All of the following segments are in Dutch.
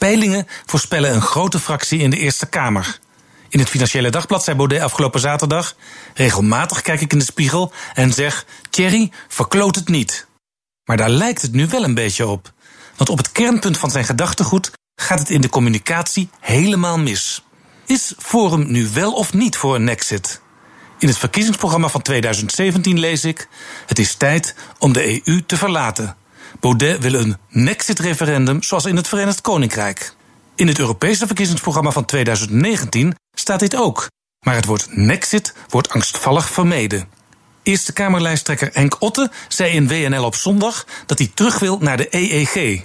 Peilingen voorspellen een grote fractie in de Eerste Kamer. In het Financiële Dagblad zei Baudet afgelopen zaterdag... regelmatig kijk ik in de spiegel en zeg... Thierry, verkloot het niet. Maar daar lijkt het nu wel een beetje op. Want op het kernpunt van zijn gedachtegoed... gaat het in de communicatie helemaal mis. Is Forum nu wel of niet voor een exit? In het verkiezingsprogramma van 2017 lees ik... het is tijd om de EU te verlaten... Baudet wil een Nexit-referendum zoals in het Verenigd Koninkrijk. In het Europese verkiezingsprogramma van 2019 staat dit ook. Maar het woord Nexit wordt angstvallig vermeden. Eerste Kamerlijsttrekker Henk Otte zei in WNL op zondag dat hij terug wil naar de EEG.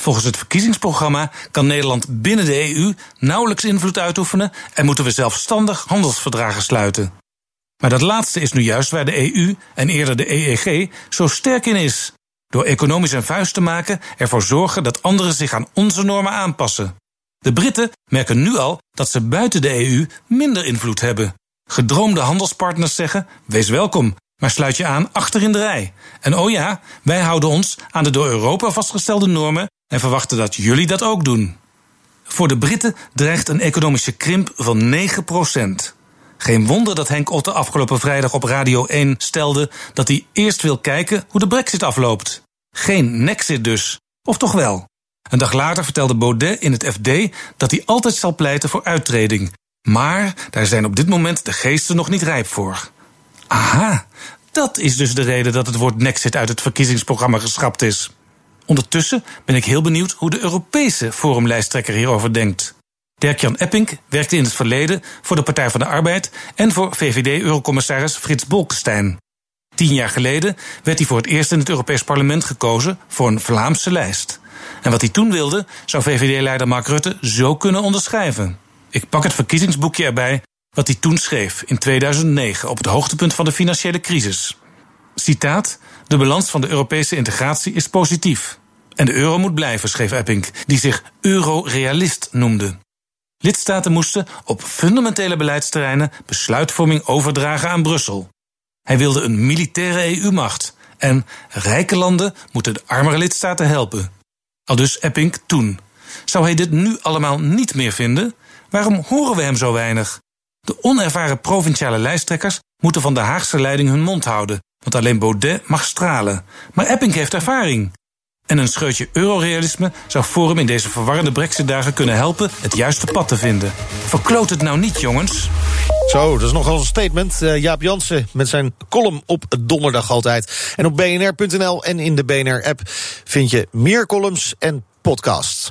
Volgens het verkiezingsprogramma kan Nederland binnen de EU nauwelijks invloed uitoefenen en moeten we zelfstandig handelsverdragen sluiten. Maar dat laatste is nu juist waar de EU en eerder de EEG zo sterk in is. Door economisch een vuist te maken, ervoor zorgen dat anderen zich aan onze normen aanpassen. De Britten merken nu al dat ze buiten de EU minder invloed hebben. Gedroomde handelspartners zeggen: wees welkom, maar sluit je aan achter in de rij. En oh ja, wij houden ons aan de door Europa vastgestelde normen en verwachten dat jullie dat ook doen. Voor de Britten dreigt een economische krimp van 9 Geen wonder dat Henk Otte afgelopen vrijdag op Radio 1 stelde dat hij eerst wil kijken hoe de brexit afloopt. Geen nexit dus. Of toch wel? Een dag later vertelde Baudet in het FD dat hij altijd zal pleiten voor uittreding. Maar daar zijn op dit moment de geesten nog niet rijp voor. Aha, dat is dus de reden dat het woord Nexit uit het verkiezingsprogramma geschrapt is. Ondertussen ben ik heel benieuwd hoe de Europese forumlijsttrekker hierover denkt. Dirk-Jan Epping werkte in het verleden voor de Partij van de Arbeid en voor VVD-eurocommissaris Frits Bolkestein. Tien jaar geleden werd hij voor het eerst in het Europees Parlement gekozen voor een Vlaamse lijst. En wat hij toen wilde, zou VVD-leider Mark Rutte zo kunnen onderschrijven. Ik pak het verkiezingsboekje erbij wat hij toen schreef in 2009 op het hoogtepunt van de financiële crisis. Citaat: De balans van de Europese integratie is positief. En de euro moet blijven, schreef Epping, die zich eurorealist noemde. Lidstaten moesten op fundamentele beleidsterreinen besluitvorming overdragen aan Brussel. Hij wilde een militaire EU-macht. En rijke landen moeten de armere lidstaten helpen. Al dus Epping toen. Zou hij dit nu allemaal niet meer vinden? Waarom horen we hem zo weinig? De onervaren provinciale lijsttrekkers moeten van de Haagse leiding hun mond houden, want alleen Baudet mag stralen. Maar Epping heeft ervaring. En een scheutje eurorealisme zou Forum in deze verwarrende brexitdagen kunnen helpen het juiste pad te vinden. Verkloot het nou niet, jongens. Zo, dat is nogal een statement. Uh, Jaap Jansen met zijn column op donderdag altijd. En op bnr.nl en in de BNR-app vind je meer columns en podcasts.